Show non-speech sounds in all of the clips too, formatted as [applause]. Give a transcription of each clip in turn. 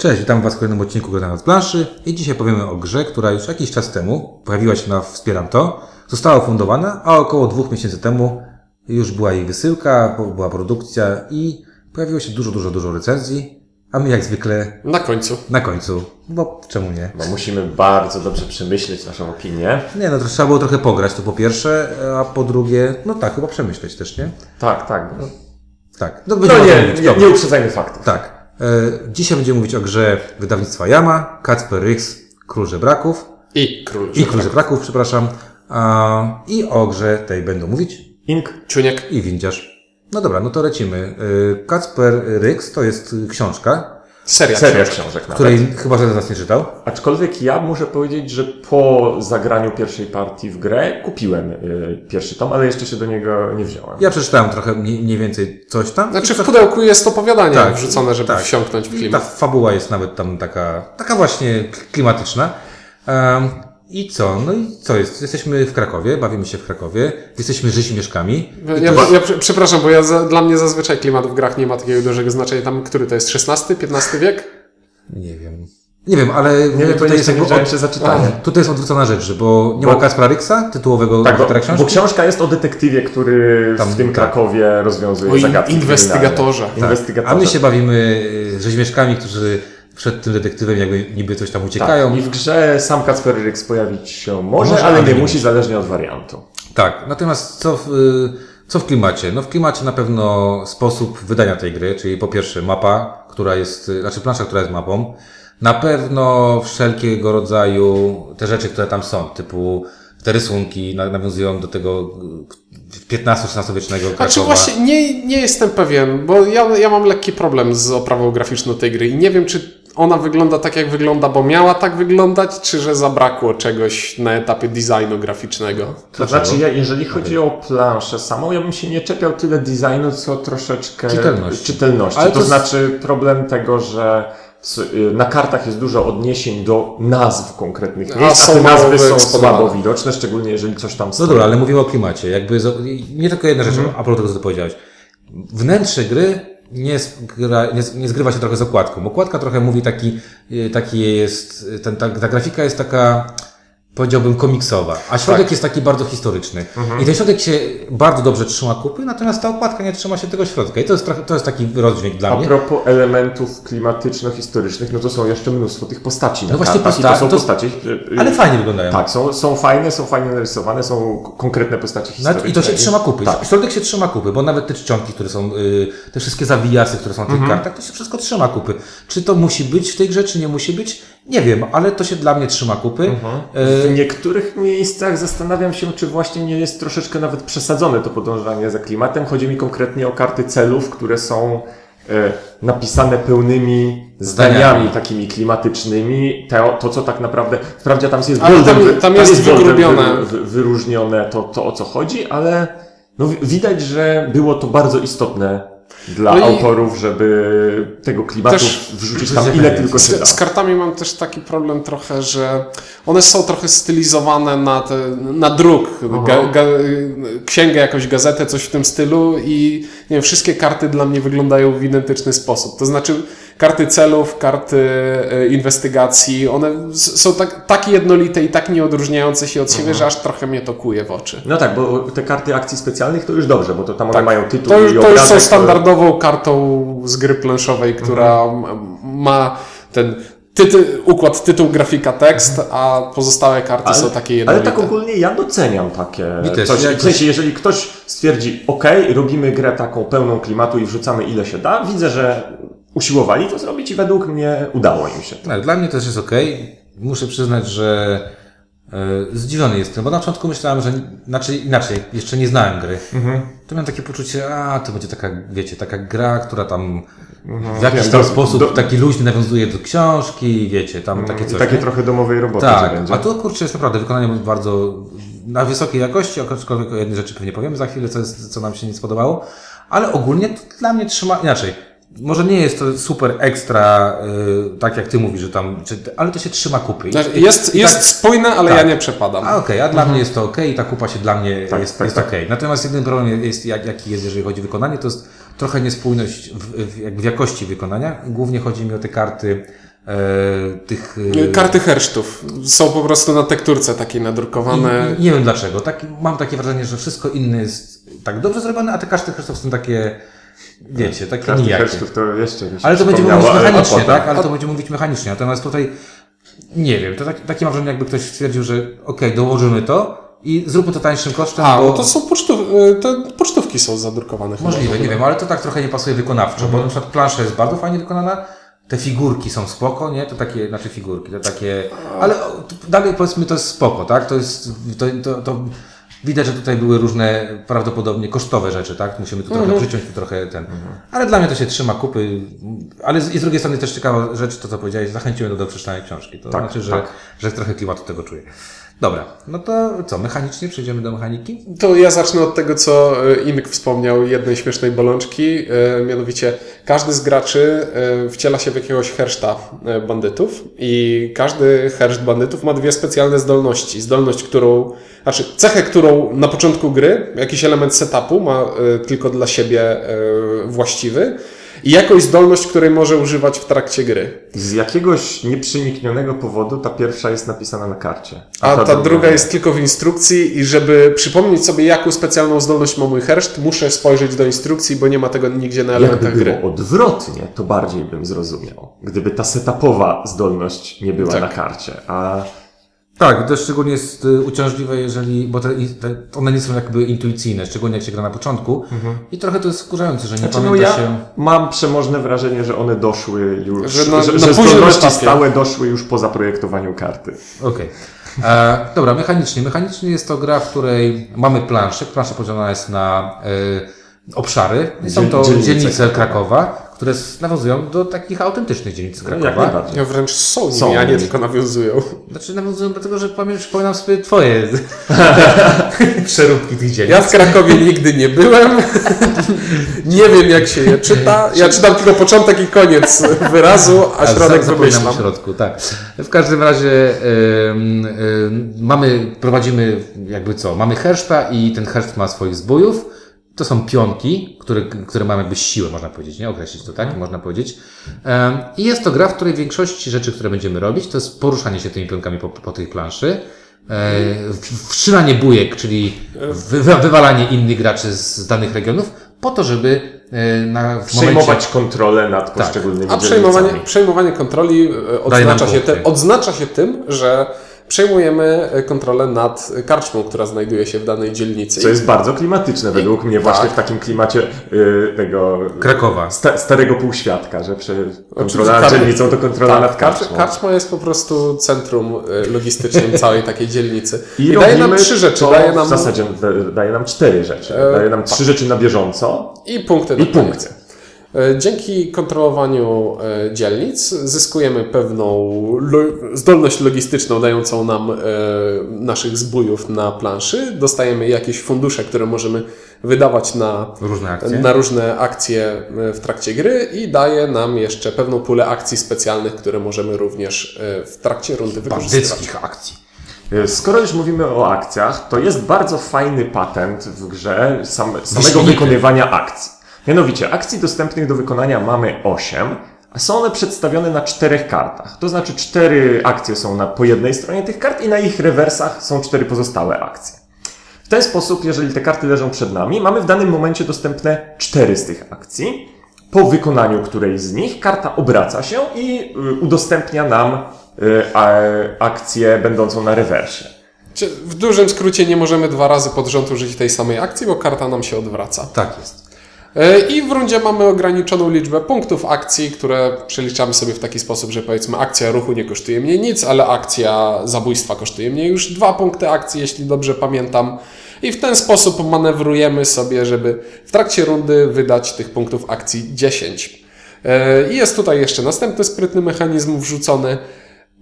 Cześć, witam Was w kolejnym odcinku Gry na planszy i dzisiaj powiemy o grze, która już jakiś czas temu pojawiła się na Wspieram To, została ufundowana, a około dwóch miesięcy temu już była jej wysyłka, była produkcja i pojawiło się dużo, dużo, dużo recenzji, a my jak zwykle Na końcu. na końcu, bo czemu nie? Bo musimy bardzo dobrze przemyśleć naszą opinię. Nie, no to trzeba było trochę pograć, to po pierwsze, a po drugie, no tak, chyba przemyśleć też, nie? Tak, tak. No, Tak. No, no nie, nie, nie uprzedzajmy faktów. Tak. E, dzisiaj będziemy mówić o grze wydawnictwa Yama, Kacper Ryks, Król Żebraków. I król. I Król Żebraków, przepraszam. I o grze tej będą mówić. Ink. Czuniek. I Windziarz. No dobra, no to lecimy. Y, Kacper Ryks to jest książka, Seria. Seria książek. książek nawet. której chyba żaden z nas nie czytał. Aczkolwiek ja muszę powiedzieć, że po zagraniu pierwszej partii w grę kupiłem y, pierwszy tom, ale jeszcze się do niego nie wziąłem. Ja przeczytałem trochę mniej, mniej więcej coś tam. Znaczy w pudełku jest opowiadanie Tak, wrzucone, żeby tak. wsiąknąć w I ta klimat. fabuła jest nawet tam taka, taka właśnie klimatyczna. Um, I co? No i co jest? Jesteśmy w Krakowie, bawimy się w Krakowie, jesteśmy rzeźmieszkami. Ja, ja, prze- przepraszam, bo ja za, dla mnie zazwyczaj klimat w grach nie ma takiego dużego znaczenia. Tam, który to jest? XVI, XV wiek? Nie wiem. Nie wiem, ale Nie wiem, tutaj jest jakby od, się za czytanie. tutaj jest odwrócona rzecz, bo nie Bo- ma Ryksa, tytułowego Tak, bo, autora książki. bo książka jest o detektywie, który Tam, w tym tak. Krakowie rozwiązuje O in- zagadki inwestygatorze. Tak. Inwestygatorze. A my się bawimy rzeźmieszkami, którzy przed tym detektywem jakby niby coś tam uciekają. Tak. I w grze sam Kacper Ryks pojawić się może, Może, ale nie musi, zależnie od wariantu. Tak, natomiast co w, co w klimacie? No w klimacie na pewno sposób wydania tej gry, czyli po pierwsze mapa, która jest, znaczy plansza, która jest mapą. Na pewno wszelkiego rodzaju te rzeczy, które tam są, typu te rysunki na- nawiązują do tego XV-XVI wiecznego Krakowa. Znaczy właśnie nie, nie jestem pewien, bo ja, ja mam lekki problem z oprawą graficzną tej gry i nie wiem, czy ona wygląda tak, jak wygląda, bo miała tak wyglądać, czy że zabrakło czegoś na etapie designu graficznego. To znaczy, ja, jeżeli chodzi o planszę samą, ja bym się nie czepiał tyle designu, co troszeczkę Czytelności. czytelności. Ale to, to znaczy problem tego, że y, na kartach jest dużo odniesień do nazw konkretnych A miejsc, a te nazwy są słabo widoczne, szczególnie jeżeli coś tam No stoi. dobra, ale mówimy o klimacie. Jakby nie tylko jedna rzecz, Mhm. a propos tego, co ty powiedziałeś. Wnętrze gry nie, zgra, nie, nie zgrywa się trochę z okładką. Okładka trochę mówi taki, y, taki jest, y, ten, ta, ta grafika jest taka, powiedziałbym, komiksowa, a środek Tak. jest taki bardzo historyczny. Mhm. I ten środek się bardzo dobrze trzyma kupy, natomiast ta okładka nie trzyma się tego środka. I to jest, trochę, to jest taki rozdźwięk dla A mnie. propos elementów klimatyczno-historycznych, no to są jeszcze mnóstwo tych postaci No właśnie kartach i posta- to są to- postaci... y, Ale fajnie wyglądają. Tak, są, są fajne, są fajnie narysowane, są konkretne postaci historyczne. I to się trzyma kupy. Tak. Środek się trzyma kupy, bo nawet te czcionki, które są, y, te wszystkie zawijasy, które są na tych Mhm. kartach, to się wszystko trzyma kupy. Czy to musi być w tej grze, czy nie musi być? Nie wiem, ale to się dla mnie trzyma kupy. Mhm. W niektórych miejscach zastanawiam się, czy właśnie nie jest troszeczkę nawet przesadzone to podążanie za klimatem. Chodzi mi konkretnie o karty celów, które są e, napisane pełnymi zdaniami, Zdaniami. takimi klimatycznymi. To, to, co tak naprawdę. Wprawdzie tam jest Ale boldem, tam- tam jest wygrubione. wy, wy, wyróżnione to, to, o co chodzi, ale no, wi- widać, że było to bardzo istotne dla No autorów, żeby tego klimatu wrzucić tam ile tylko się da. Z, z kartami mam też taki problem trochę, że one są trochę stylizowane na, te, na druk, ga, ga, księgę, jakąś gazetę, coś w tym stylu i nie wiem, wszystkie karty dla mnie wyglądają w identyczny sposób. To znaczy karty celów, karty e, inwestygacji, one są tak, tak jednolite i tak nieodróżniające się od siebie, że aż trochę mnie to kuje w oczy. No tak, bo te karty akcji specjalnych to już dobrze, bo to tam one Tak. mają tytuł To, i już- to już obrazek. są standardową kartą z gry planszowej, która Mhm. ma ten tytu, układ tytuł, grafika, tekst, a pozostałe karty są takie Ale jednolite. tak ogólnie ja doceniam takie też, coś. W sensie, jeżeli ktoś stwierdzi, ok, robimy grę taką pełną klimatu i wrzucamy ile się da, widzę, że usiłowali to zrobić i według mnie udało im się tak, dla mnie też jest ok. Muszę przyznać, że y, zdziwiony jestem, bo na początku myślałem, że znaczy inaczej, jeszcze nie znałem gry. Mhm. To miałem takie poczucie, a to będzie taka, wiecie, taka gra, która tam w jakiś Mhm. Tam do- sposób do- taki luźny nawiązuje do książki, wiecie, tam takie coś. Takie nie? trochę domowej roboty Tak, a tu kurczę jest naprawdę wykonanie bardzo na wysokiej jakości, aczkolwiek o jednej rzeczy pewnie powiemy za chwilę, co, jest, co nam się nie spodobało, ale ogólnie to dla mnie trzyma, inaczej, może nie jest to super ekstra, y, tak jak ty mówisz, że tam, czy, ale to się trzyma kupy. Znaczy, Jest, i jest tak- spójne, ale tak. ja nie przepadam. a okej, a dla mnie jest to okej i ta kupa się dla mnie Tak, jest, tak, jest tak. okej. Natomiast jedyny problem jest, jak, jaki jest, jeżeli chodzi o wykonanie, to jest trochę niespójność w, w, w jakości wykonania. Głównie chodzi mi o te karty e, tych... e, Karty hersztów są po prostu na tekturce takiej nadrukowane. I nie wiem dlaczego. Tak, mam takie wrażenie, że wszystko inne jest tak dobrze zrobione, a te karty hersztów są takie, wiecie, takie Karty nijakie. hersztów to jeszcze Ale to będziemy mówić mechanicznie, potem- tak? Ale to będziemy mówić mechanicznie. Natomiast tutaj, nie wiem, to tak, takie mam wrażenie, jakby ktoś stwierdził, że okej, dołożymy to i zróbmy to tańszym kosztem, A, bo... no to są pocztów, te pocztówki są zadrukowane. Możliwe, nie wiem, ale to tak trochę nie pasuje wykonawczo, bo na przykład plansza jest bardzo fajnie wykonana, te figurki są spoko, nie? To takie, znaczy figurki, to takie, ale dalej powiedzmy to jest spoko, tak? To jest, to, to, to widać, że tutaj były różne prawdopodobnie kosztowe rzeczy, tak? Musimy tu trochę przyciąć, tu trochę ten. Ale dla mnie to się trzyma kupy, ale z, i z drugiej strony też ciekawa rzecz, to co powiedziałeś, zachęciłem do przeczytania książki. To Tak, znaczy, że, tak. że trochę klimatu tego czuję. Dobra, no to co, mechanicznie przejdziemy do mechaniki? To ja zacznę od tego, co e, Inek wspomniał, jednej śmiesznej bolączki. E, mianowicie każdy z graczy e, wciela się w jakiegoś herszta bandytów i każdy herszt bandytów ma dwie specjalne zdolności. Zdolność, którą, znaczy cechę, którą na początku gry, jakiś element setupu ma tylko dla siebie właściwy i jakąś zdolność, której może używać w trakcie gry. Z jakiegoś nieprzeniknionego powodu ta pierwsza jest napisana na karcie. A ta druga jest tylko w instrukcji i żeby przypomnieć sobie, jaką specjalną zdolność ma mój herszt, muszę spojrzeć do instrukcji, bo nie ma tego nigdzie na Jakby elementach gry. było odwrotnie, to bardziej bym zrozumiał. Gdyby ta setupowa zdolność nie była Tak. na karcie. A Tak, to szczególnie jest y, uciążliwe, jeżeli, bo te, te, one nie są jakby intuicyjne, szczególnie jak się gra na początku. I trochę to jest wkurzające, że nie Znaczy, no pamięta ja się. mam przemożne wrażenie, że one doszły już, Że na- że, na że zdolności stałe doszły już po zaprojektowaniu karty. Okej. E, Dobra, mechanicznie. Mechanicznie jest to gra, w której mamy planszę. Plansza podzielona jest na e, obszary. I są to dzielnice dzielnice Krakowa, które nawiązują do takich autentycznych dzielnic No, jak Krakowa. najbardziej. Ja wręcz są nimi, Są a nie tylko nawiązują. Znaczy nawiązują dlatego, że przypominam sobie twoje [laughs] przeróbki tych dzielnic. Ja w Krakowie nigdy nie byłem. nie wiem, jak się je czyta. Ja czytam tylko początek i koniec wyrazu, a środek zapominam o wymyślam. środku, tak. W każdym razie ym, ym, mamy, prowadzimy jakby co, mamy herszta i ten herszt ma swoich zbójów. To są pionki, które, które mają jakby siłę, można powiedzieć, nie? Określić to tak, można powiedzieć. I jest to gra, w której większości rzeczy, które będziemy robić, to jest poruszanie się tymi pionkami po, po tej planszy. E, w- Wszczynanie bujek, czyli wy, wy- wywalanie innych graczy z, z danych regionów, po to, żeby e, na, w Przejmować momencie, kontrolę nad poszczególnymi A przejmowanie, przejmowanie kontroli e, odznacza się, te, odznacza się tym, że przejmujemy e, kontrolę nad karczmą, która znajduje się w danej dzielnicy. Co jest bardzo klimatyczne według mnie, właśnie tak. w takim klimacie y, tego Krakowa. sta, starego półświadka, że prze, kontrola nad dzielnicą to kontrola nad Karcz, karczmą. karczma jest po prostu centrum e, logistycznym [laughs] całej takiej dzielnicy. I, I, daje nam trzy rzeczy. Daje nam W zasadzie da- daje nam cztery rzeczy. E, daje nam trzy rzeczy na bieżąco i punkty. i punkty. E, Dzięki kontrolowaniu e, dzielnic zyskujemy pewną zdolność logistyczną dającą nam e, naszych zbójów na planszy. Dostajemy jakieś fundusze, które możemy wydawać na, Różne akcje. na różne akcje w trakcie gry i daje nam jeszcze pewną pulę akcji specjalnych, które możemy również w trakcie rundy wykorzystywać. akcji. Skoro już mówimy o akcjach, to jest bardzo fajny patent w grze sam, samego Wyśmienity. wykonywania akcji. Mianowicie, akcji dostępnych do wykonania mamy 8, a są one przedstawione na czterech kartach. To znaczy, cztery akcje są na, po jednej stronie tych kart i na ich rewersach są cztery pozostałe akcje. W ten sposób, jeżeli te karty leżą przed nami, mamy w danym momencie dostępne cztery z tych akcji. Po wykonaniu którejś z nich karta obraca się i y, udostępnia nam y, akcję będącą na rewersie. Czy W dużym skrócie nie możemy dwa razy pod rząd użyć tej samej akcji, bo karta nam się odwraca. Tak jest. E, I w rundzie mamy ograniczoną liczbę punktów akcji, które przeliczamy sobie w taki sposób, że powiedzmy akcja ruchu nie kosztuje mnie nic, ale akcja zabójstwa kosztuje mnie już dwa punkty akcji, jeśli dobrze pamiętam. I w ten sposób manewrujemy sobie, żeby w trakcie rundy wydać tych punktów akcji 10. E, I jest tutaj jeszcze następny sprytny mechanizm wrzucony.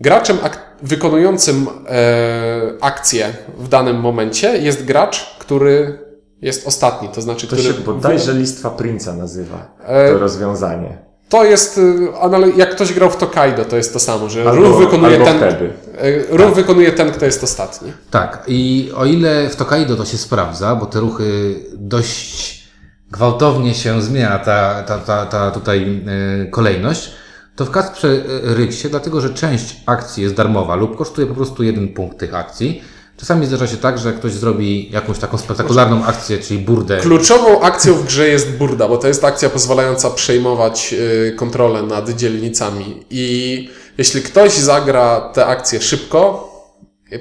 Graczem ak- wykonującym e, akcję w danym momencie jest gracz, który jest ostatni, to znaczy, To który się bodajże listwa Prince'a nazywa, E, to rozwiązanie. To jest, y, anal- jak ktoś grał w Tokaido, to jest to samo, że Albo- ruch wykonuje ten, wtedy. y, ruch wykonuje ten, kto jest ostatni. Tak, i o ile w Tokaido to się sprawdza, bo te ruchy dość gwałtownie się zmienia, ta, ta, ta, ta tutaj e, kolejność, to w Kasprze Ryksie, dlatego że część akcji jest darmowa lub kosztuje po prostu jeden punkt tych akcji, czasami zdarza się tak, że ktoś zrobi jakąś taką spektakularną akcję, czyli burdę. Kluczową akcją w grze jest burda, bo to jest akcja pozwalająca przejmować y, kontrolę nad dzielnicami. I jeśli ktoś zagra tę akcję szybko,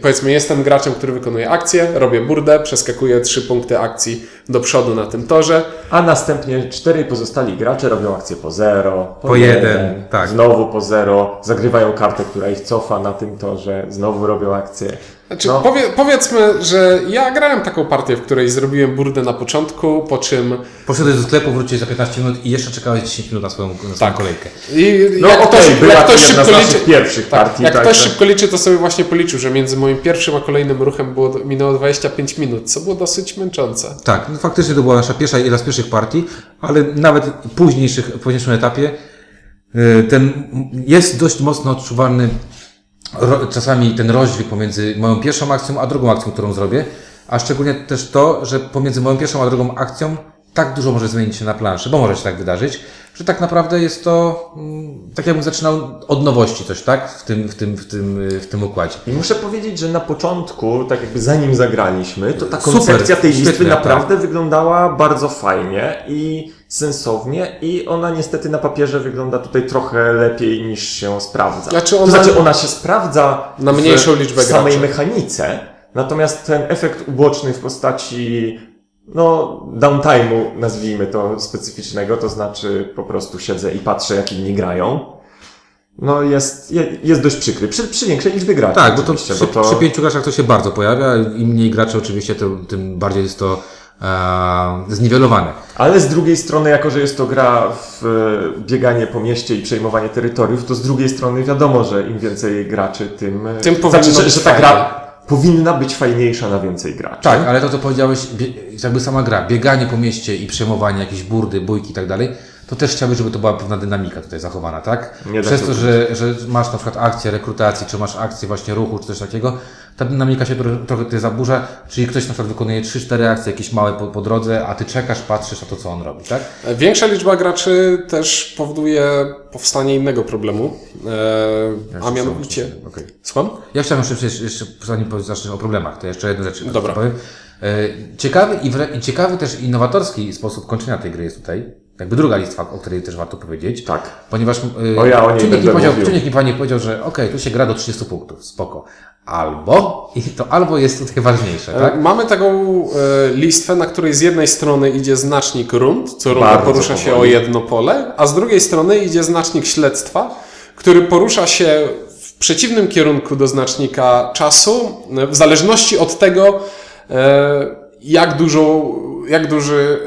powiedzmy jestem graczem, który wykonuje akcję, robię burdę, przeskakuję trzy punkty akcji do przodu na tym torze, A następnie cztery pozostali gracze robią akcję po zero, po, Po jeden, tak. znowu po zero, zagrywają kartę, która ich cofa na tym torze, znowu robią akcję. Znaczy, No. powie, powiedzmy, że ja grałem taką partię, w której zrobiłem burdę na początku, po czym Poszedłeś do sklepu, wróciłeś za 15 minut i jeszcze czekałeś 10 minut na swoją, na swoją Tak. kolejkę. I No jak ktoś, była jak to ktoś szybko liczy, pierwszych tak, partii, jak tak, ktoś tak. szybko liczy, to sobie właśnie policzył, że między moim pierwszym a kolejnym ruchem było, minęło 25 minut, co było dosyć męczące. Tak, no faktycznie to była nasza pierwsza, jedna z pierwszych partii, ale nawet w późniejszych, w późniejszym etapie y, ten jest dość mocno odczuwalny czasami ten rozdźwięk pomiędzy moją pierwszą akcją, a drugą akcją, którą zrobię, a szczególnie też to, że pomiędzy moją pierwszą a drugą akcją tak dużo może zmienić się na planszy, bo może się tak wydarzyć, że tak naprawdę jest to mm, tak jakbym zaczynał od nowości coś, tak? W tym, w tym, w tym, w tym układzie. I muszę powiedzieć, że na początku, tak jakby zanim zagraliśmy, to ta Super, koncepcja tej świetnie, listy tak. naprawdę wyglądała bardzo fajnie i sensownie i ona niestety na papierze wygląda tutaj trochę lepiej niż się sprawdza. Znaczy to ona- znaczy ona się sprawdza Na w mniejszą liczbę samej graczy. mechanice, natomiast ten efekt uboczny w postaci no, downtime'u, nazwijmy to specyficznego, to znaczy po prostu siedzę i patrzę, jak inni grają. No jest, je- jest dość przykry. Przy, przy większej liczbie graczy. Tak, bo to przy, przy pięciu graczach to się bardzo pojawia. Im mniej graczy oczywiście, tym, tym bardziej jest to e, zniwelowane. Ale z drugiej strony, jako że jest to gra w e, bieganie po mieście i przejmowanie terytoriów, to z drugiej strony wiadomo, że im więcej graczy, tym... e, Tym powinno znaczy, że, ta fajnie. gra powinna być fajniejsza na więcej graczy. Tak, ale to co powiedziałeś, jakby sama gra, bieganie po mieście i przejmowanie jakiejś burdy, bójki i tak dalej, to też chciałbym, żeby to była pewna dynamika tutaj zachowana, tak? Nie Przez to, że, że masz na przykład akcję rekrutacji, czy masz akcję właśnie ruchu, czy coś takiego, ta dynamika się trochę, trochę tutaj zaburza, czyli ktoś na przykład wykonuje 3-4 akcje jakieś małe po, po drodze, a ty czekasz, patrzysz na to, co on robi, tak? Większa liczba graczy też powoduje powstanie innego problemu, e, a mianowicie... Okej. Słucham? Ja chciałem jeszcze, jeszcze, zanim o problemach, to jeszcze jedną rzecz Dobra. powiem. E, Ciekawy i, i ciekawy też innowatorski sposób kończenia tej gry jest tutaj. Jakby druga listwa, o której też warto powiedzieć. Tak. Ponieważ e, O, ja o niej czynnik, będę powiedział, czynnik mi pani powiedział, że okej, tu się gra do 30 punktów, spoko. Albo, i to albo jest tutaj ważniejsze, tak? E, Mamy taką e, listwę, na której z jednej strony idzie znacznik rund, co runda Bardzo porusza się o powoli. jedno pole, a z drugiej strony idzie znacznik śledztwa, który porusza się w przeciwnym kierunku do znacznika czasu, w zależności od tego, e, jak dużą, jak duży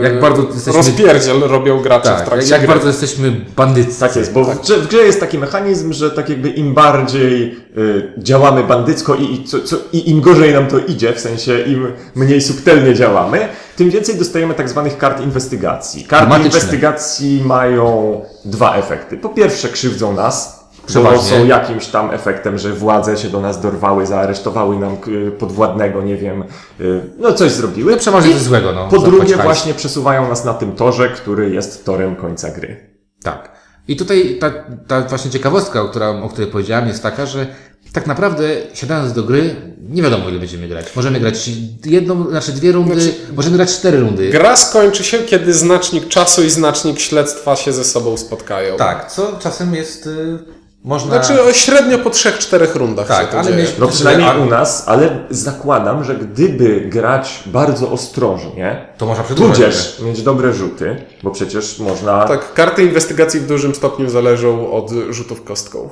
e, Jak bardzo jesteśmy- rozpierdziel robią gracze w Tak, jak, trakcie jak gry. bardzo jesteśmy bandyccy. Tak jest, bo w, grze, w grze jest taki mechanizm, że tak jakby im bardziej y, działamy bandycko i, i, co, co, i im gorzej nam to idzie, w sensie im mniej subtelnie działamy, tym więcej dostajemy tak zwanych kart inwestygacji. Karty inwestygacji mają dwa efekty. Po pierwsze krzywdzą nas, bo Przeważnie. są jakimś tam efektem, że władze się do nas dorwały, zaaresztowały nam y, podwładnego, nie wiem, y, no coś zrobiły. No przeważnie coś złego, no. Po drugie hajs. właśnie przesuwają nas na tym torze, który jest torem końca gry. Tak. I tutaj ta, ta właśnie ciekawostka, o, która, o której powiedziałem, jest taka, że tak naprawdę siadając do gry, nie wiadomo ile będziemy grać. Możemy grać jedną, znaczy dwie rundy, Znaczy- możemy grać cztery rundy. Gra skończy się, kiedy znacznik czasu i znacznik śledztwa się ze sobą spotkają. Tak, co czasem jest, y, można... Znaczy o średnio po 3-4 rundach Tak, się to ale dzieje. No przynajmniej Ale- u nas, ale zakładam, że gdyby grać bardzo ostrożnie, to można przedłużać. tudzież mieć dobre rzuty, bo przecież można... Tak, karty inwestygacji w dużym stopniu zależą od rzutów kostką.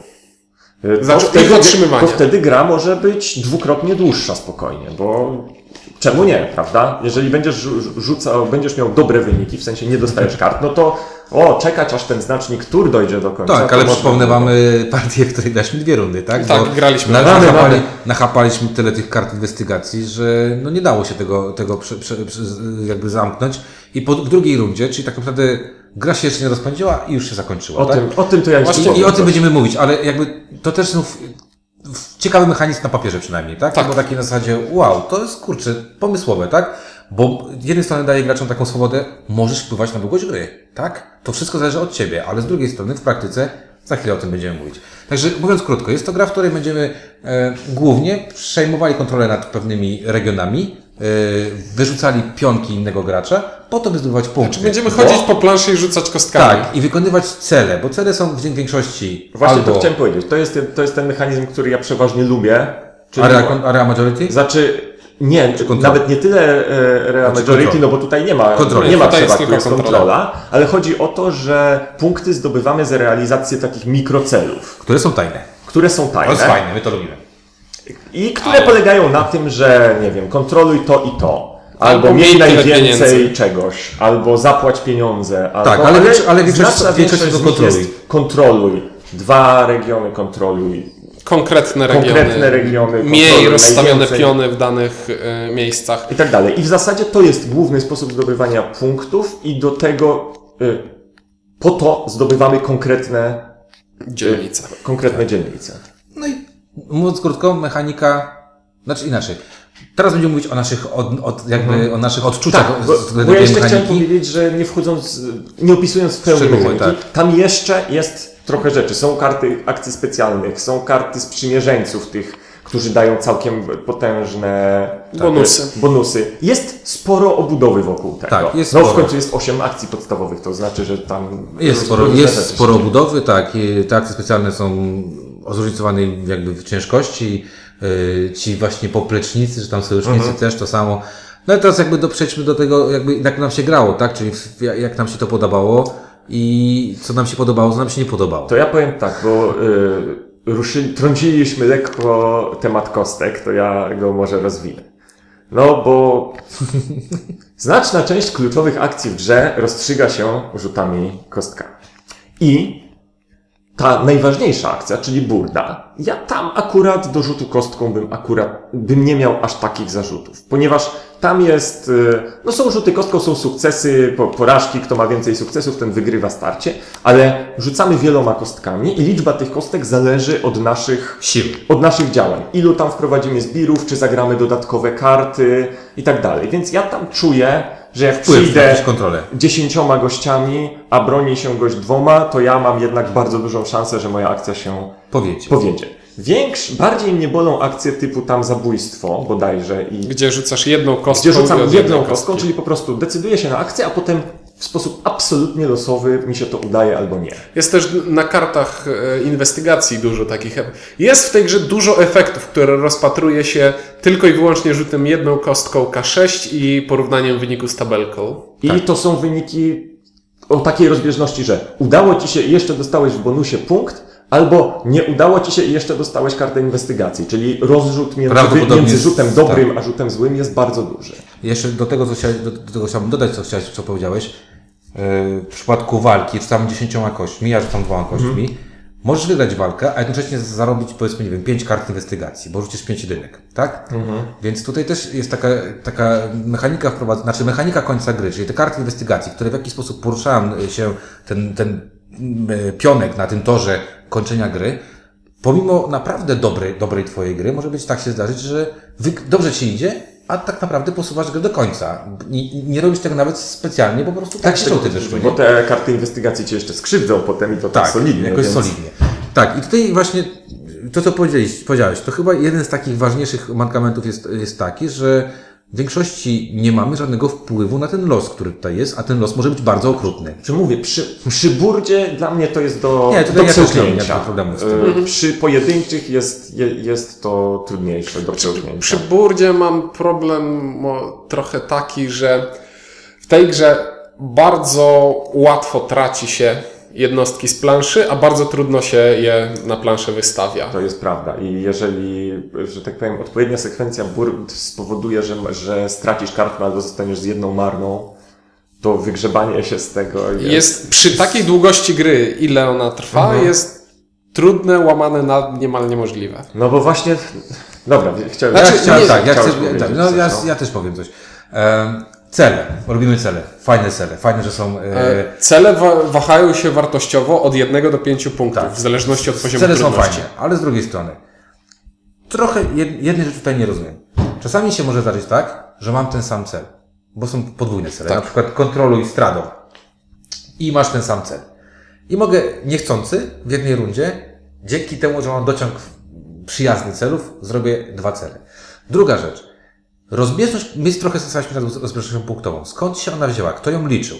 e, to Znaczy, ich otrzymywania. To wtedy gra może być dwukrotnie dłuższa spokojnie, bo czemu nie, prawda? Jeżeli będziesz rzu- rzucał, będziesz miał dobre wyniki, w sensie nie dostajesz kart, no to o, czekać aż ten znacznik tur dojdzie do końca. Tak, to ale przypomnę. Wam partię, w której daliśmy dwie rundy, tak? Tak, Bo graliśmy. Na, Mamy, nachapali, mamy. nachapaliśmy tyle tych kart inwestygacji, że no nie dało się tego, tego prze, prze, prze, jakby zamknąć. I po w drugiej rundzie, czyli tak naprawdę gra się jeszcze nie rozpędziła i już się zakończyła. O tak? tym, o tym to ja Właśnie I o tym będziemy mówić, ale jakby to też znów ciekawy mechanizm na papierze przynajmniej, tak? Tak. Bo taki na zasadzie, wow, to jest kurczę, pomysłowe, tak? Bo z jednej strony daje graczom taką swobodę, możesz wpływać na długość gry, tak? To wszystko zależy od ciebie, ale z drugiej strony w praktyce Za chwilę o tym będziemy mówić. Także mówiąc krótko, jest to gra, w której będziemy e, głównie przejmowali kontrolę nad pewnymi regionami, wyrzucali pionki innego gracza, po to by zdobywać punkty. Czy będziemy Bo- chodzić po planszy i rzucać kostkami? Tak, i wykonywać cele, bo cele są w większości Właśnie albo to chciałem powiedzieć. To jest, to jest ten mechanizm, który ja przeważnie lubię. Czyli area, area majority, Znaczy, nie, nawet nie tyle e, Real Znaczy Majority, kontrola. no bo tutaj nie ma, Kontrola. nie ma Tutaj jest przewag, tu tylko jest kontrola. kontrola, ale chodzi o to, że punkty zdobywamy za realizację takich mikrocelów, które są tajne. które są To tajne jest fajne, my to lubimy. I które polegają na tym, że nie wiem, kontroluj to i to. Albo, Albo miej miej najwięcej czegoś, albo zapłać pieniądze. Albo, Tak, ale większo- ale większość- większość większość kontroluj. jest kontroluj. Dwa regiony kontroluj. Konkretne regiony. Konkretne regiony, Mniej kontroluj rozstawione najwięcej. piony w danych e, miejscach. i tak dalej. I w zasadzie to jest główny sposób zdobywania punktów i do tego y, po to zdobywamy konkretne, Dzielnice. konkretne dzielnice. Mówiąc krótko, mechanika, znaczy inaczej. Teraz będziemy mówić o naszych, od, od, jakby o naszych odczuciach Tak, bo, względem bo ja jeszcze chciałem mechaniki. powiedzieć, że nie wchodząc, nie opisując w pełni Szczegóły, mechaniki, tak. tam jeszcze jest trochę rzeczy. Są karty akcji specjalnych, są karty sprzymierzeńców tych, którzy dają całkiem potężne tak, Bonusy. bonusy. Jest sporo obudowy wokół tego. Tak, jest no w sporo. końcu jest 8 akcji podstawowych, to znaczy, że tam Jest sporo, jest sporo się dzieją. budowy, tak. i Te akcje specjalne są o zróżnicowanej jakby ciężkości. Yy, Ci właśnie poplecznicy, czy tam sojusznicy Mhm. też to samo. No i teraz jakby do, przejdźmy do tego, jakby jak nam się grało, tak? Czyli w- jak nam się to podobało i co nam się podobało, co nam się nie podobało. To ja powiem tak, bo y, ruszyli, trąciliśmy lekko temat kostek, to ja go może rozwinę. No bo [laughs] znaczna część kluczowych akcji w grze rozstrzyga się rzutami kostkami. I ta najważniejsza akcja, czyli burda, ja tam akurat do rzutu kostką bym akurat, bym nie miał aż takich zarzutów, ponieważ tam jest, y, no są rzuty kostką, są sukcesy, po- porażki, kto ma więcej sukcesów, ten wygrywa starcie, ale rzucamy wieloma kostkami i liczba tych kostek zależy od naszych Siły. od naszych działań. Ilu tam wprowadzimy zbirów, czy zagramy dodatkowe karty i tak dalej. Więc ja tam czuję, że jak Wpływ przyjdę kontrolę. dziesięcioma gościami, a broni się gość dwoma, to ja mam jednak bardzo dużą szansę, że moja akcja się Powiecie. powiedzie. Większ, bardziej mnie bolą akcje typu tam zabójstwo bodajże i Gdzie rzucasz jedną kostką gdzie rzucam jedną kostką, czyli po prostu decyduję się na akcję, a potem w sposób absolutnie losowy mi się to udaje albo nie. Jest też na kartach e, inwestygacji dużo takich. Jest w tej grze dużo efektów, które rozpatruje się tylko i wyłącznie rzutem jedną kostką K6 i porównaniem wyniku z tabelką. I to są wyniki o takiej rozbieżności, że udało ci się i jeszcze dostałeś w bonusie punkt, albo nie udało ci się i jeszcze dostałeś kartę inwestygacji, czyli rozrzut między, między jest- rzutem dobrym a rzutem złym jest bardzo duży. Jeszcze do tego, co chciałeś, do, do tego chciałbym dodać, co chciałeś, co powiedziałeś. W przypadku walki rzucamy dziesięcioma kośćmi, ja rzucam dwoma kośćmi. Możesz wygrać walkę, a jednocześnie zarobić, powiedzmy, nie wiem, pięć kart inwestygacji, bo rzucisz pięć jedynek, tak? Więc tutaj też jest taka, taka mechanika wprowadzona, znaczy mechanika końca gry, czyli te karty inwestygacji, które w jakiś sposób poruszają się ten, ten mm, pionek na tym torze kończenia gry, pomimo naprawdę dobrej, dobrej twojej gry, może być tak się zdarzyć, że dobrze ci idzie, a tak naprawdę posuwasz grę do końca. Nie, nie robisz tego nawet specjalnie, po prostu tak, się rzuty wyszły. Bo te karty inwestygacji cię jeszcze skrzywdzą potem i to tak, Tak, solidnie. jakoś więc... solidnie. Tak, i tutaj właśnie to, co powiedziałeś, powiedziałeś, to chyba jeden z takich ważniejszych mankamentów jest, jest taki, że w większości nie mamy żadnego wpływu na ten los, który tutaj jest, a ten los może być bardzo okrutny. Czy mówię, przy, przy burdzie dla mnie to jest do, Nie, tutaj do ja przełknięcia. problemów z tym. Y, Przy pojedynczych jest, je, jest to trudniejsze do przełknięcia. Przy Burdzie mam problem mo, trochę taki, że w tej grze bardzo łatwo traci się jednostki z planszy, a bardzo trudno się je na planszę wystawia. To jest prawda. I jeżeli, że tak powiem, odpowiednia sekwencja burd spowoduje, że, że stracisz kartę albo zostaniesz z jedną marną, to wygrzebanie się z tego jest... Jest przy takiej długości gry, ile ona trwa, Mhm. jest trudne, łamane na niemal niemożliwe. No bo właśnie... Dobra, chciałem... Ja Znaczy, chciałem, nie- tak, ja, chcę, tak, no, coś, ja, no. ja też powiem coś. Em, cele, robimy cele, fajne cele, fajne, że są... E, E, Cele wa- wahają się wartościowo od 1 do 5 punktów, Tak. w zależności od poziomu Cele są trudności. fajne, ale z drugiej strony, trochę jed, jednej rzeczy tutaj nie rozumiem. Czasami się może zdarzyć tak, że mam ten sam cel, bo są podwójne cele. Tak. Na przykład kontroluj stradą i masz ten sam cel. I mogę niechcący w jednej rundzie, dzięki temu, że mam dociąg przyjazny celów, zrobię dwa cele. Druga rzecz. Rozbieżność, my trochę zastanawialiśmy nad rozbieżnością punktową. Skąd się ona wzięła? Kto ją liczył?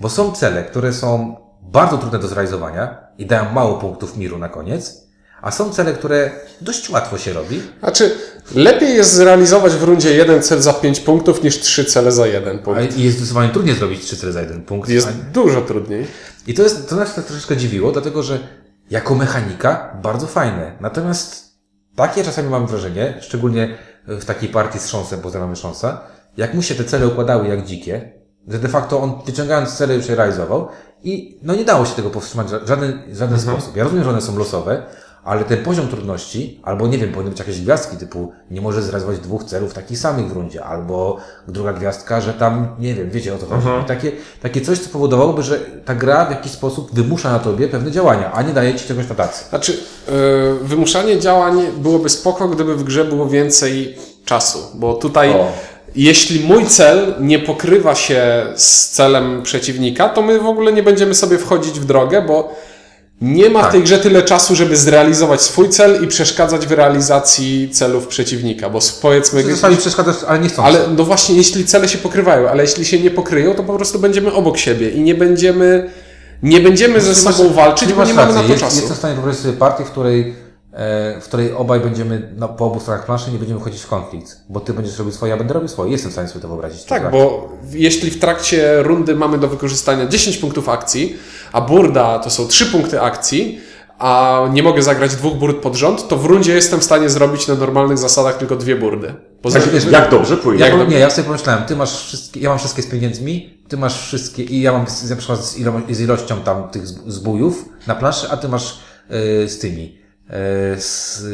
Bo są cele, które są bardzo trudne do zrealizowania i dają mało punktów miru na koniec, a są cele, które dość łatwo się robi. Znaczy, lepiej jest zrealizować w rundzie jeden cel za 5 punktów niż trzy cele za jeden punkt. i jest zdecydowanie trudniej zrobić trzy cele za jeden punkt. Jest A- dużo trudniej. I to, jest, to nas tak troszeczkę dziwiło, dlatego że jako mechanika bardzo fajne. Natomiast takie czasami mam wrażenie, szczególnie w takiej partii z Szonsem, pozdrawiamy Szonsa, jak mu się te cele układały jak dzikie, że de facto on wyciągając cele już je realizował i no nie dało się tego powstrzymać w żaden, w żaden sposób. Ja rozumiem, że one są losowe, ale ten poziom trudności, albo nie wiem, powinny być jakieś gwiazdki typu nie możesz zrealizować dwóch celów takich samych w rundzie, albo druga gwiazdka, że tam, nie wiem, wiecie o co chodzi. I takie, takie coś, co powodowałoby, że ta gra w jakiś sposób wymusza na tobie pewne działania, a nie daje ci czegoś na tacy. Znaczy, yy, wymuszanie działań byłoby spoko, gdyby w grze było więcej czasu, bo tutaj O. jeśli mój cel nie pokrywa się z celem przeciwnika, to my w ogóle nie będziemy sobie wchodzić w drogę, bo nie ma w Tak. tej grze tyle czasu, żeby zrealizować swój cel i przeszkadzać w realizacji celów przeciwnika, bo powiedzmy... Czasami przeszkadzasz, ale nie chcąc. Ale no właśnie, jeśli cele się pokrywają, ale jeśli się nie pokryją, to po prostu będziemy obok siebie i nie będziemy, nie będziemy ze Masz- sobą walczyć, nie bo masz nie mamy na to jest, czasu. Jestem w stanie wyobrazić sobie partię, w której, w której obaj będziemy no, po obu stronach planszy nie będziemy wchodzić w konflikt, bo ty będziesz robił swoje, ja będę robił swoje. Jestem w stanie sobie to wyobrazić. Tak, bo jeśli w trakcie rundy mamy do wykorzystania 10 punktów akcji, a burda to są 3 punkty akcji, a nie mogę zagrać dwóch burd pod rząd, to w rundzie jestem w stanie zrobić na normalnych zasadach tylko dwie burdy. Poza Tak, tym, jak dobrze pójdzie. Ja, Jak nie, ja sobie pomyślałem, ty masz wszystkie, ja mam wszystkie z pieniędzmi, ty masz wszystkie i ja mam z, na przykład z, ilo, z ilością tam tych zb- zbójów na planszy, a ty masz e, z tymi, e, z,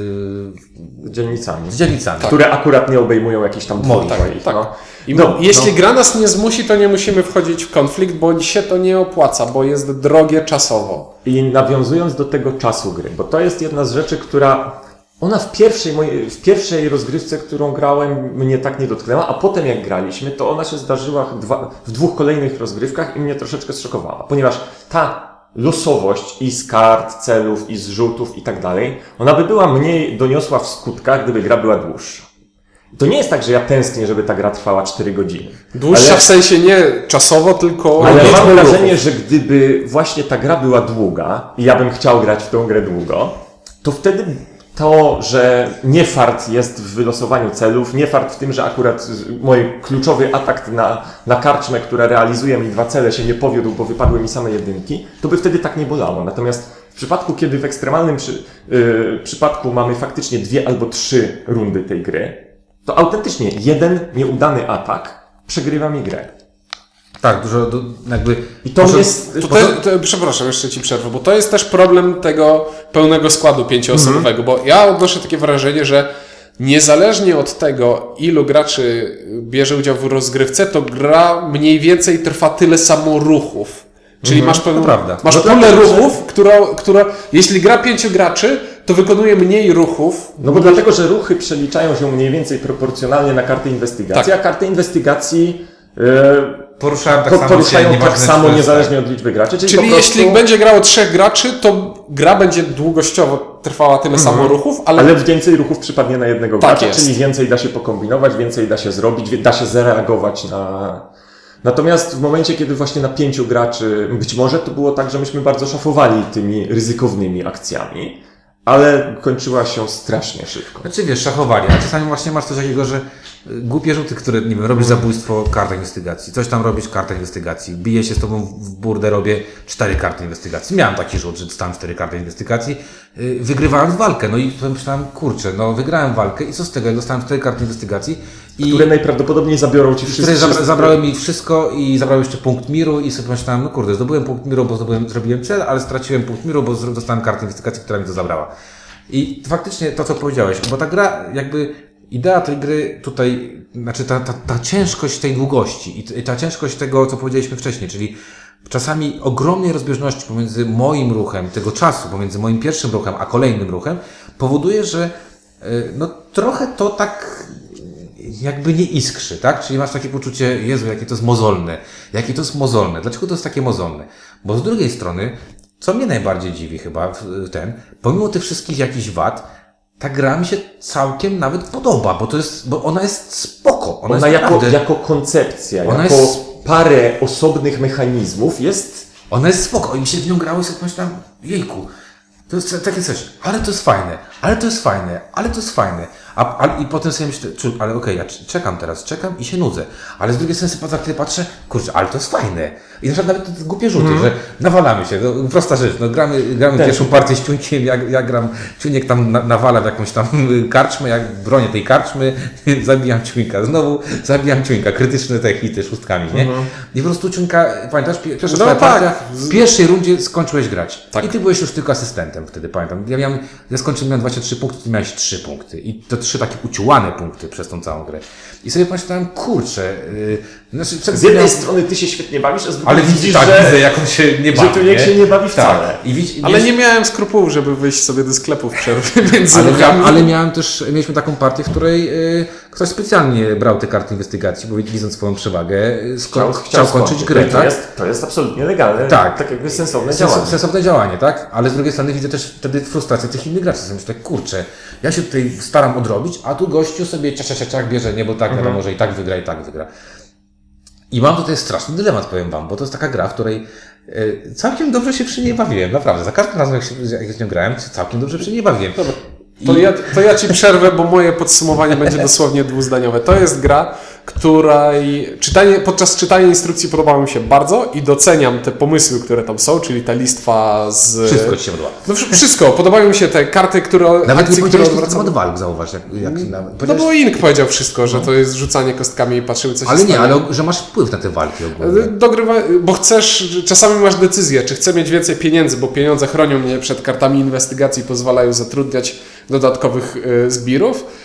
e, Dzielnicami. z dzielnicami. Które akurat nie obejmują jakichś tam Moich, dwóch tak, moich, tak. no. I No, jeśli no. gra nas nie zmusi, to nie musimy wchodzić w konflikt, bo się to nie opłaca, bo jest drogie czasowo. I nawiązując do tego czasu gry, bo to jest jedna z rzeczy, która ona w pierwszej, mojej, w pierwszej rozgrywce, którą grałem, mnie tak nie dotknęła, a potem jak graliśmy, to ona się zdarzyła w, dwa, w dwóch kolejnych rozgrywkach i mnie troszeczkę zszokowała, ponieważ ta losowość i z kart, celów, i z rzutów i tak dalej, ona by była mniej doniosła w skutkach, gdyby gra była dłuższa. To nie jest tak, że ja tęsknię, żeby ta gra trwała 4 godziny. Dłuższa Ale- w sensie nie czasowo, tylko ale mam ruchów. wrażenie, że gdyby właśnie ta gra była długa i ja bym chciał grać w tą grę długo, to wtedy to, że nie fart jest w wylosowaniu celów, nie fart w tym, że akurat mój kluczowy atak na, na karczmę, która realizuje mi dwa cele, się nie powiódł, bo wypadły mi same jedynki, to by wtedy tak nie bolało. Natomiast w przypadku, kiedy w ekstremalnym przy, yy, przypadku mamy faktycznie dwie albo trzy rundy tej gry, to autentycznie jeden nieudany atak przegrywa mi grę. Tak, dużo, du, jakby... I to może- jest... To, to, to, przepraszam, jeszcze ci przerwę, bo to jest też problem tego pełnego składu pięcioosobowego, bo ja odnoszę takie wrażenie, że niezależnie od tego, ilu graczy bierze udział w rozgrywce, to gra mniej więcej trwa tyle samo ruchów. Czyli masz pewną, masz No pulę dlatego, że- ruchów, która, która, jeśli gra pięciu graczy, to wykonuje mniej ruchów. No bo dlatego, że ruchy przeliczają się mniej więcej proporcjonalnie na karty inwestygacji, Tak. a karty inwestygacji e, Poruszają tak po- samo poruszają się, tak samo niezależnie od liczby graczy. Czyli, Czyli prostu, jeśli będzie grało trzech graczy, to gra będzie długościowo trwała tyle samo ruchów, ale, Ale więcej ruchów przypadnie na jednego Tak gracza, jest. czyli więcej da się pokombinować, więcej da się zrobić, da się zareagować na... Natomiast w momencie, kiedy właśnie na pięciu graczy, być może to było tak, że myśmy bardzo szafowali tymi ryzykownymi akcjami, ale kończyła się strasznie szybko. Znaczy wiesz, szachowali, a czasami właśnie masz coś takiego, że y, głupie rzuty, które, nie wiem, robisz zabójstwo, karta inwestygacji, coś tam robisz, karta inwestygacji, bije się z tobą w burdę, robię cztery karty inwestygacji. Miałem taki rzut, że dostałem cztery karty inwestygacji, y, wygrywając walkę, no i pomyślałem, kurczę, no wygrałem walkę i co z tego, jak dostałem cztery karty inwestygacji. Które najprawdopodobniej zabiorą ci które wszystkie... zabra, zabrały mi wszystko i zabrały jeszcze punkt miru i sobie pomyślałem, no kurde, zdobyłem punkt miru, bo zdobyłem, zrobiłem cel, ale straciłem punkt miru, bo dostałem kartę inwestygacji, która mi to zabrała. I faktycznie to, co powiedziałeś, bo ta gra, jakby idea tej gry tutaj, znaczy ta, ta, ta ciężkość tej długości i ta ciężkość tego, co powiedzieliśmy wcześniej, czyli czasami ogromnej rozbieżności pomiędzy moim ruchem, tego czasu, pomiędzy moim pierwszym ruchem, a kolejnym ruchem, powoduje, że y, no trochę to tak jakby nie iskrzy, tak? Czyli masz takie poczucie, Jezu, jakie to jest mozolne. Jakie to jest mozolne. Dlaczego to jest takie mozolne? Bo z drugiej strony, co mnie najbardziej dziwi chyba, ten, pomimo tych wszystkich jakichś wad, ta gra mi się całkiem nawet podoba, bo to jest, bo ona jest spoko. Ona, Ona jest jako, naprawdę, jako koncepcja, Ona jako jest- parę osobnych mechanizmów jest ona jest spoko i mi się w nią grało i sobie pomyślałem, jejku, to jest takie coś, ale to jest fajne, ale to jest fajne, ale to jest fajne. A, a, I potem sobie myślę, czu- ale okej, ja c- czekam teraz, czekam i się nudzę. Ale z drugiej strony sobie chwilę patrzę, kurczę, ale to jest fajne. I na przykład nawet głupie rzuty, że nawalamy się, no, prosta rzecz, no, gramy, gramy Tak. pierwszą partię z ciunkiem, ja, ja gram, ciuniek tam na, nawala w jakąś tam karczmę, jak bronię tej karczmy, [laughs] zabijam ciuńka, znowu zabijam ciuńka, krytyczne te hity szóstkami, nie? I po prostu ciuńka, pamiętasz, pi- pierwsza No tak. partia, w pierwszej rundzie skończyłeś grać. Tak. I ty byłeś już tylko asystentem wtedy, pamiętam. Ja miałem, ja skończyłem, miałem 23 punkty, ty miałeś 3 punkty. I to trzy takie uciułane punkty przez tą całą grę. I sobie pomyślałem, kurczę, yy, znaczy, z jednej miałem- strony ty się świetnie bawisz, a z drugiej ale widzisz, tak, że, widzę, jak on się nie bawi. że tu nikt się nie bawi wcale. Tak. I widz, Ale nie miałem skrupułów, żeby wyjść sobie do sklepu w przerwie [laughs] między ale, ale miałem też, mieliśmy taką partię, w której y, ktoś specjalnie brał te karty inwestygacji, bo widząc swoją przewagę, y, sko- chciał, kończyć skończyć. grę, To tak? jest, to jest absolutnie legalne, Tak. tak jakby sensowne Sens- działanie. Sensowne działanie, tak? Ale z drugiej strony widzę też wtedy frustrację tych innych graczy. Myślę, kurczę, ja się tutaj staram odrobić, a tu gościu sobie cia, cia, cia, cia bierze, nie, bo tak wiadomo, że i tak wygra, i tak wygra. I mam tutaj straszny dylemat, powiem wam, bo to jest taka gra, w której e, całkiem dobrze się przy niej bawiłem, naprawdę. Za każdym razem, jak, się, jak z nią grałem, całkiem dobrze przy niej bawiłem. To ja, to ja ci przerwę, bo moje podsumowanie będzie dosłownie dwuzdaniowe. To jest gra, której czytanie, podczas czytania instrukcji podobało mi się bardzo i doceniam te pomysły, które tam są, czyli ta listwa z... Wszystko ci się podoba. No wsz- wszystko. Podobają mi się te karty, które... Nawet nie akcje, które nic na odwracamy. temat walk, zauważ. Jak, jak, nawet, No bo Ink powiedział wszystko, że to jest rzucanie kostkami i patrzymy, co się ale nie, stanie. ale że masz wpływ na te walki ogólnie. Dogrywa, bo chcesz, czasami masz decyzję, czy chcę mieć więcej pieniędzy, bo pieniądze chronią mnie przed kartami inwestygacji, pozwalają zatrudniać dodatkowych e, zbirów, e,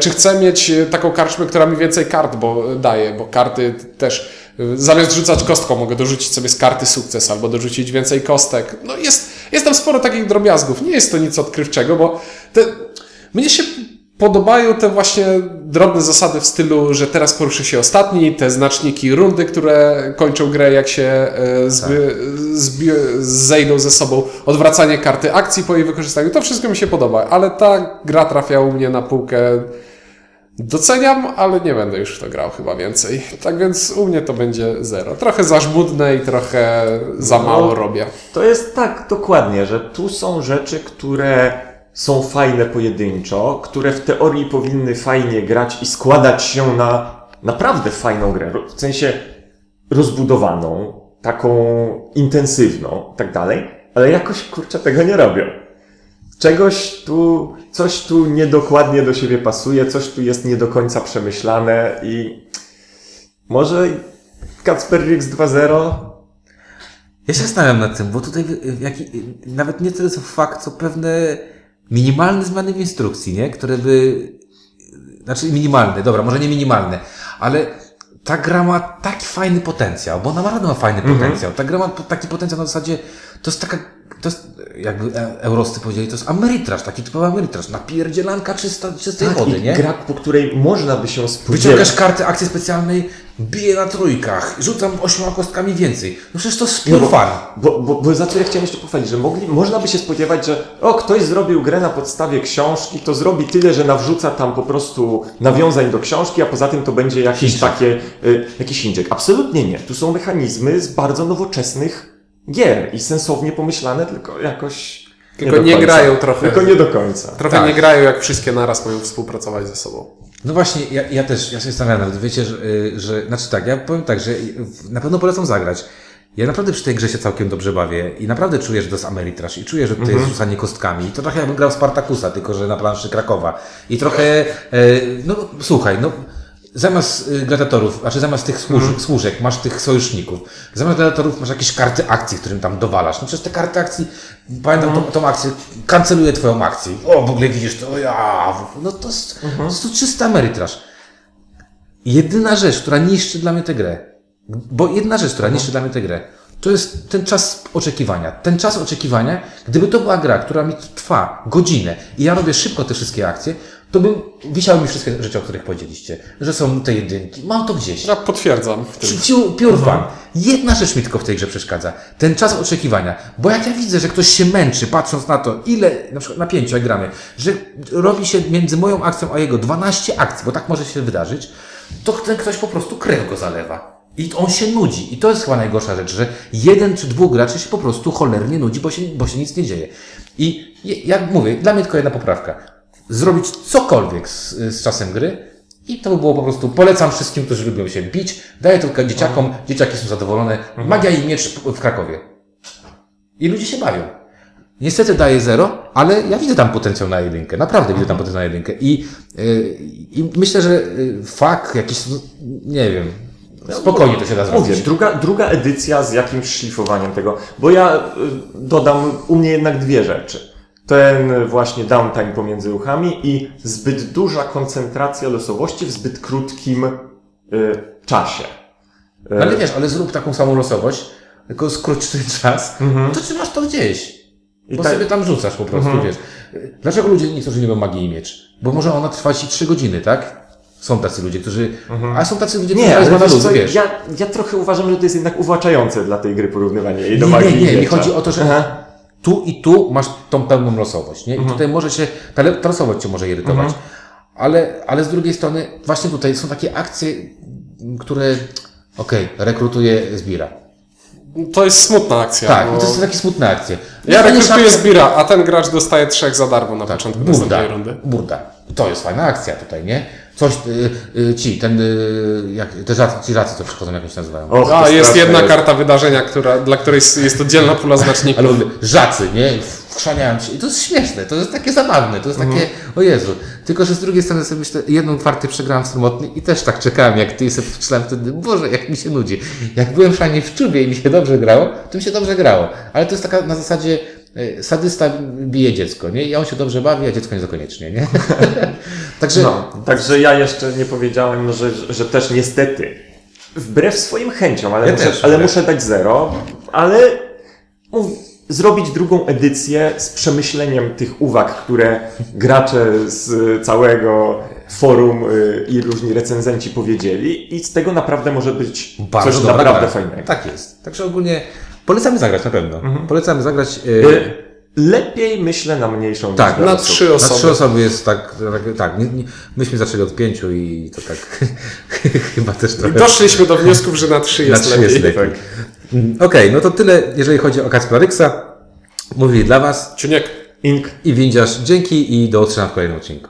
czy chcę mieć e, taką karczmę, która mi więcej kart bo daje, bo karty też, e, zamiast rzucać kostką, mogę dorzucić sobie z karty sukces albo dorzucić więcej kostek. No jest, jest tam sporo takich drobiazgów, nie jest to nic odkrywczego, bo te, mnie się podobają te właśnie drobne zasady w stylu, że teraz poruszy się ostatni, te znaczniki rundy, które kończą grę, jak się e, zby, zbi, zejdą ze sobą, odwracanie karty akcji po jej wykorzystaniu, to wszystko mi się podoba, ale ta gra trafia u mnie na półkę. Doceniam, ale nie będę już w to grał chyba więcej. Tak więc u mnie to będzie zero. Trochę za żmudne i trochę za mało robię. To jest tak, dokładnie, że tu są rzeczy, które są fajne pojedynczo, które w teorii powinny fajnie grać i składać się na naprawdę fajną grę. W sensie rozbudowaną, taką intensywną, tak dalej, ale jakoś kurczę tego nie robią. Czegoś tu, coś tu niedokładnie do siebie pasuje, coś tu jest nie do końca przemyślane i może Kacper Rix 2.0 Ja się zastanawiam nad tym, bo tutaj jaki, nawet nie tyle co fakt, co pewne minimalne zmiany w instrukcji, nie? Które by, znaczy minimalne, dobra, może nie minimalne, ale ta gra ma taki fajny potencjał, bo ona naprawdę ma fajny potencjał. Ta gra ma taki potencjał na zasadzie, to jest taka, to jest, jakby e- Euroscy powiedzieli, to jest Ameritraż, taki typowy Ameritraż, napierdzielanka czysta, czystej wody, Tak, i nie? gra, po której można by się spodziewać. Wyciągasz kartę akcji specjalnej, biję na trójkach, rzucam ośmioma kostkami więcej. No przecież to jest No pure bo, fun. bo, bo, bo za co ja chciałem jeszcze pochwalić, że mogli, można by się spodziewać, że o, ktoś zrobił grę na podstawie książki, to zrobi tyle, że nawrzuca tam po prostu nawiązań do książki, a poza tym to będzie jakieś Chińczyk. takie, y, jakiś Chińczyk. Absolutnie nie. Tu są mechanizmy z bardzo nowoczesnych gier i sensownie pomyślane, tylko jakoś Tylko nie końca. grają trochę. Tylko nie do końca. Trochę Tak. nie grają, jak wszystkie naraz mają współpracować ze sobą. No właśnie, ja, ja też, ja się zastanawiam nawet, wiecie, że, y, że, znaczy tak, ja powiem tak, że na pewno polecam zagrać. Ja naprawdę przy tej grze się całkiem dobrze bawię i naprawdę czuję, że to jest Ameritrash i czuję, że to jest rzucanie kostkami. I to trochę jakbym grał Spartakusa, tylko że na planszy Krakowa. I trochę, e, no słuchaj, no zamiast y, gladiatorów, znaczy zamiast tych służek, służek masz tych sojuszników. Zamiast gladiatorów masz jakieś karty akcji, którym tam dowalasz. No przecież te karty akcji, pamiętam tą, tą akcję, kanceluję twoją akcję. O, w ogóle widzisz to, ja, no to jest, to jest to czysty Ameritrash. Jedyna rzecz, która niszczy dla mnie tę grę, bo jedna rzecz, która niszczy dla mnie tę grę, to jest ten czas oczekiwania. Ten czas oczekiwania, gdyby to była gra, która mi trwa godzinę i ja robię szybko te wszystkie akcje, to by wisiały mi wszystkie rzeczy, o których powiedzieliście. Że są te jedynki. Mam to gdzieś. Ja potwierdzam. Pure, fun. Jedna rzecz mi tylko w tej grze przeszkadza. Ten czas oczekiwania. Bo jak ja widzę, że ktoś się męczy, patrząc na to, ile na przykład napięcia gramy, że robi się między moją akcją a jego 12 akcji, bo tak może się wydarzyć, to ten ktoś po prostu krew go zalewa. I on się nudzi. I to jest chyba najgorsza rzecz, że jeden czy dwóch graczy się po prostu cholernie nudzi, bo się, bo się nic nie dzieje. I jak mówię, dla mnie tylko jedna poprawka. Zrobić cokolwiek z, z czasem gry, i to by było po prostu, polecam wszystkim, którzy lubią się bić, daję tylko dzieciakom, dzieciaki są zadowolone, magia i miecz w Krakowie. I ludzie się bawią. Niestety daje zero, ale ja widzę tam potencjał na jedynkę. Naprawdę widzę tam potencjał na jedynkę. I, yy, i myślę, że yy, fakt jakiś, nie wiem, spokojnie to się da Mówię, zrobić. druga, druga edycja z jakimś szlifowaniem tego, bo ja y, dodam u mnie jednak dwie rzeczy. Ten właśnie downtime pomiędzy ruchami i zbyt duża koncentracja losowości w zbyt krótkim y, czasie. No Ale wiesz, ale zrób taką samą losowość, tylko skróć ten czas, to trzymasz to gdzieś. I Bo tak- sobie tam rzucasz po prostu, wiesz. Dlaczego ludzie nie lubią magii i miecz? Bo może ona trwać i 3 godziny, tak? Są tacy ludzie, którzy... A są tacy ludzie, którzy Nie, ale wiesz ludu, co, wiesz. ja, ja trochę uważam, że to jest jednak uwłaczające dla tej gry porównywanie jej do Nie, magii nie, i nie. Mi chodzi o to, że Aha. Tu i tu masz tą pełną losowość, nie? I tutaj może się, ta, losowość cię może irytować. Ale, ale z drugiej strony, właśnie tutaj są takie akcje, które, okej, rekrutuje zbira. To jest smutna akcja. Tak, bo... to są takie smutne akcje. Ja rekrutuję zbira, a ten gracz dostaje trzech za darmo na początku Burda, następnej rundy. burda. To jest fajna akcja tutaj, nie? Coś, y, y, ci, ten, y, jak, te żacy, ci żacy, co przychodzą, jak oni się nazywają. Och, to A, jest straszne jedna karta wydarzenia, która, dla której jest oddzielna pula znaczników. Ale mówię, żacy, nie? Wchrzaniają się. I to jest śmieszne, to jest takie zabawne, to jest takie, o Jezu. Tylko, że z drugiej strony sobie myślę, jedną kwartę przegrałem w samotny i też tak czekałem, jak ty i sobie myślałem wtedy, Boże, jak mi się nudzi. Jak byłem szalenie w czubie i mi się dobrze grało, to mi się dobrze grało. Ale to jest taka na zasadzie, e, sadysta bije dziecko, nie? I on się dobrze bawi, a dziecko nie za koniecznie, nie? Także, No, także ja jeszcze nie powiedziałem, no, że, że też niestety, wbrew swoim chęciom, ale, Ja muszę, też, ale muszę dać zero, ale zrobić drugą edycję z przemyśleniem tych uwag, które gracze z całego forum y, i różni recenzenci powiedzieli i z tego naprawdę może być bardzo coś naprawdę gra. fajnego. Tak jest. Także ogólnie polecamy zagrać na pewno. Mhm. Polecamy zagrać. e, Y, Lepiej myślę na mniejszą Tak, liczbę Na osób. trzy Na osoby. trzy osoby jest tak, tak, tak nie, nie, myśmy zaczęli od pięciu i to tak [laughs] chyba też I trochę... doszliśmy do wniosków, że na trzy na jest trzy lepiej. jest lepiej. Mm, Okej, no to tyle, jeżeli chodzi o Kacpra Ryksa. Mówili dla Was Ciuniek, Ink i Windziarz. Dzięki i do usłyszenia w kolejnym odcinku.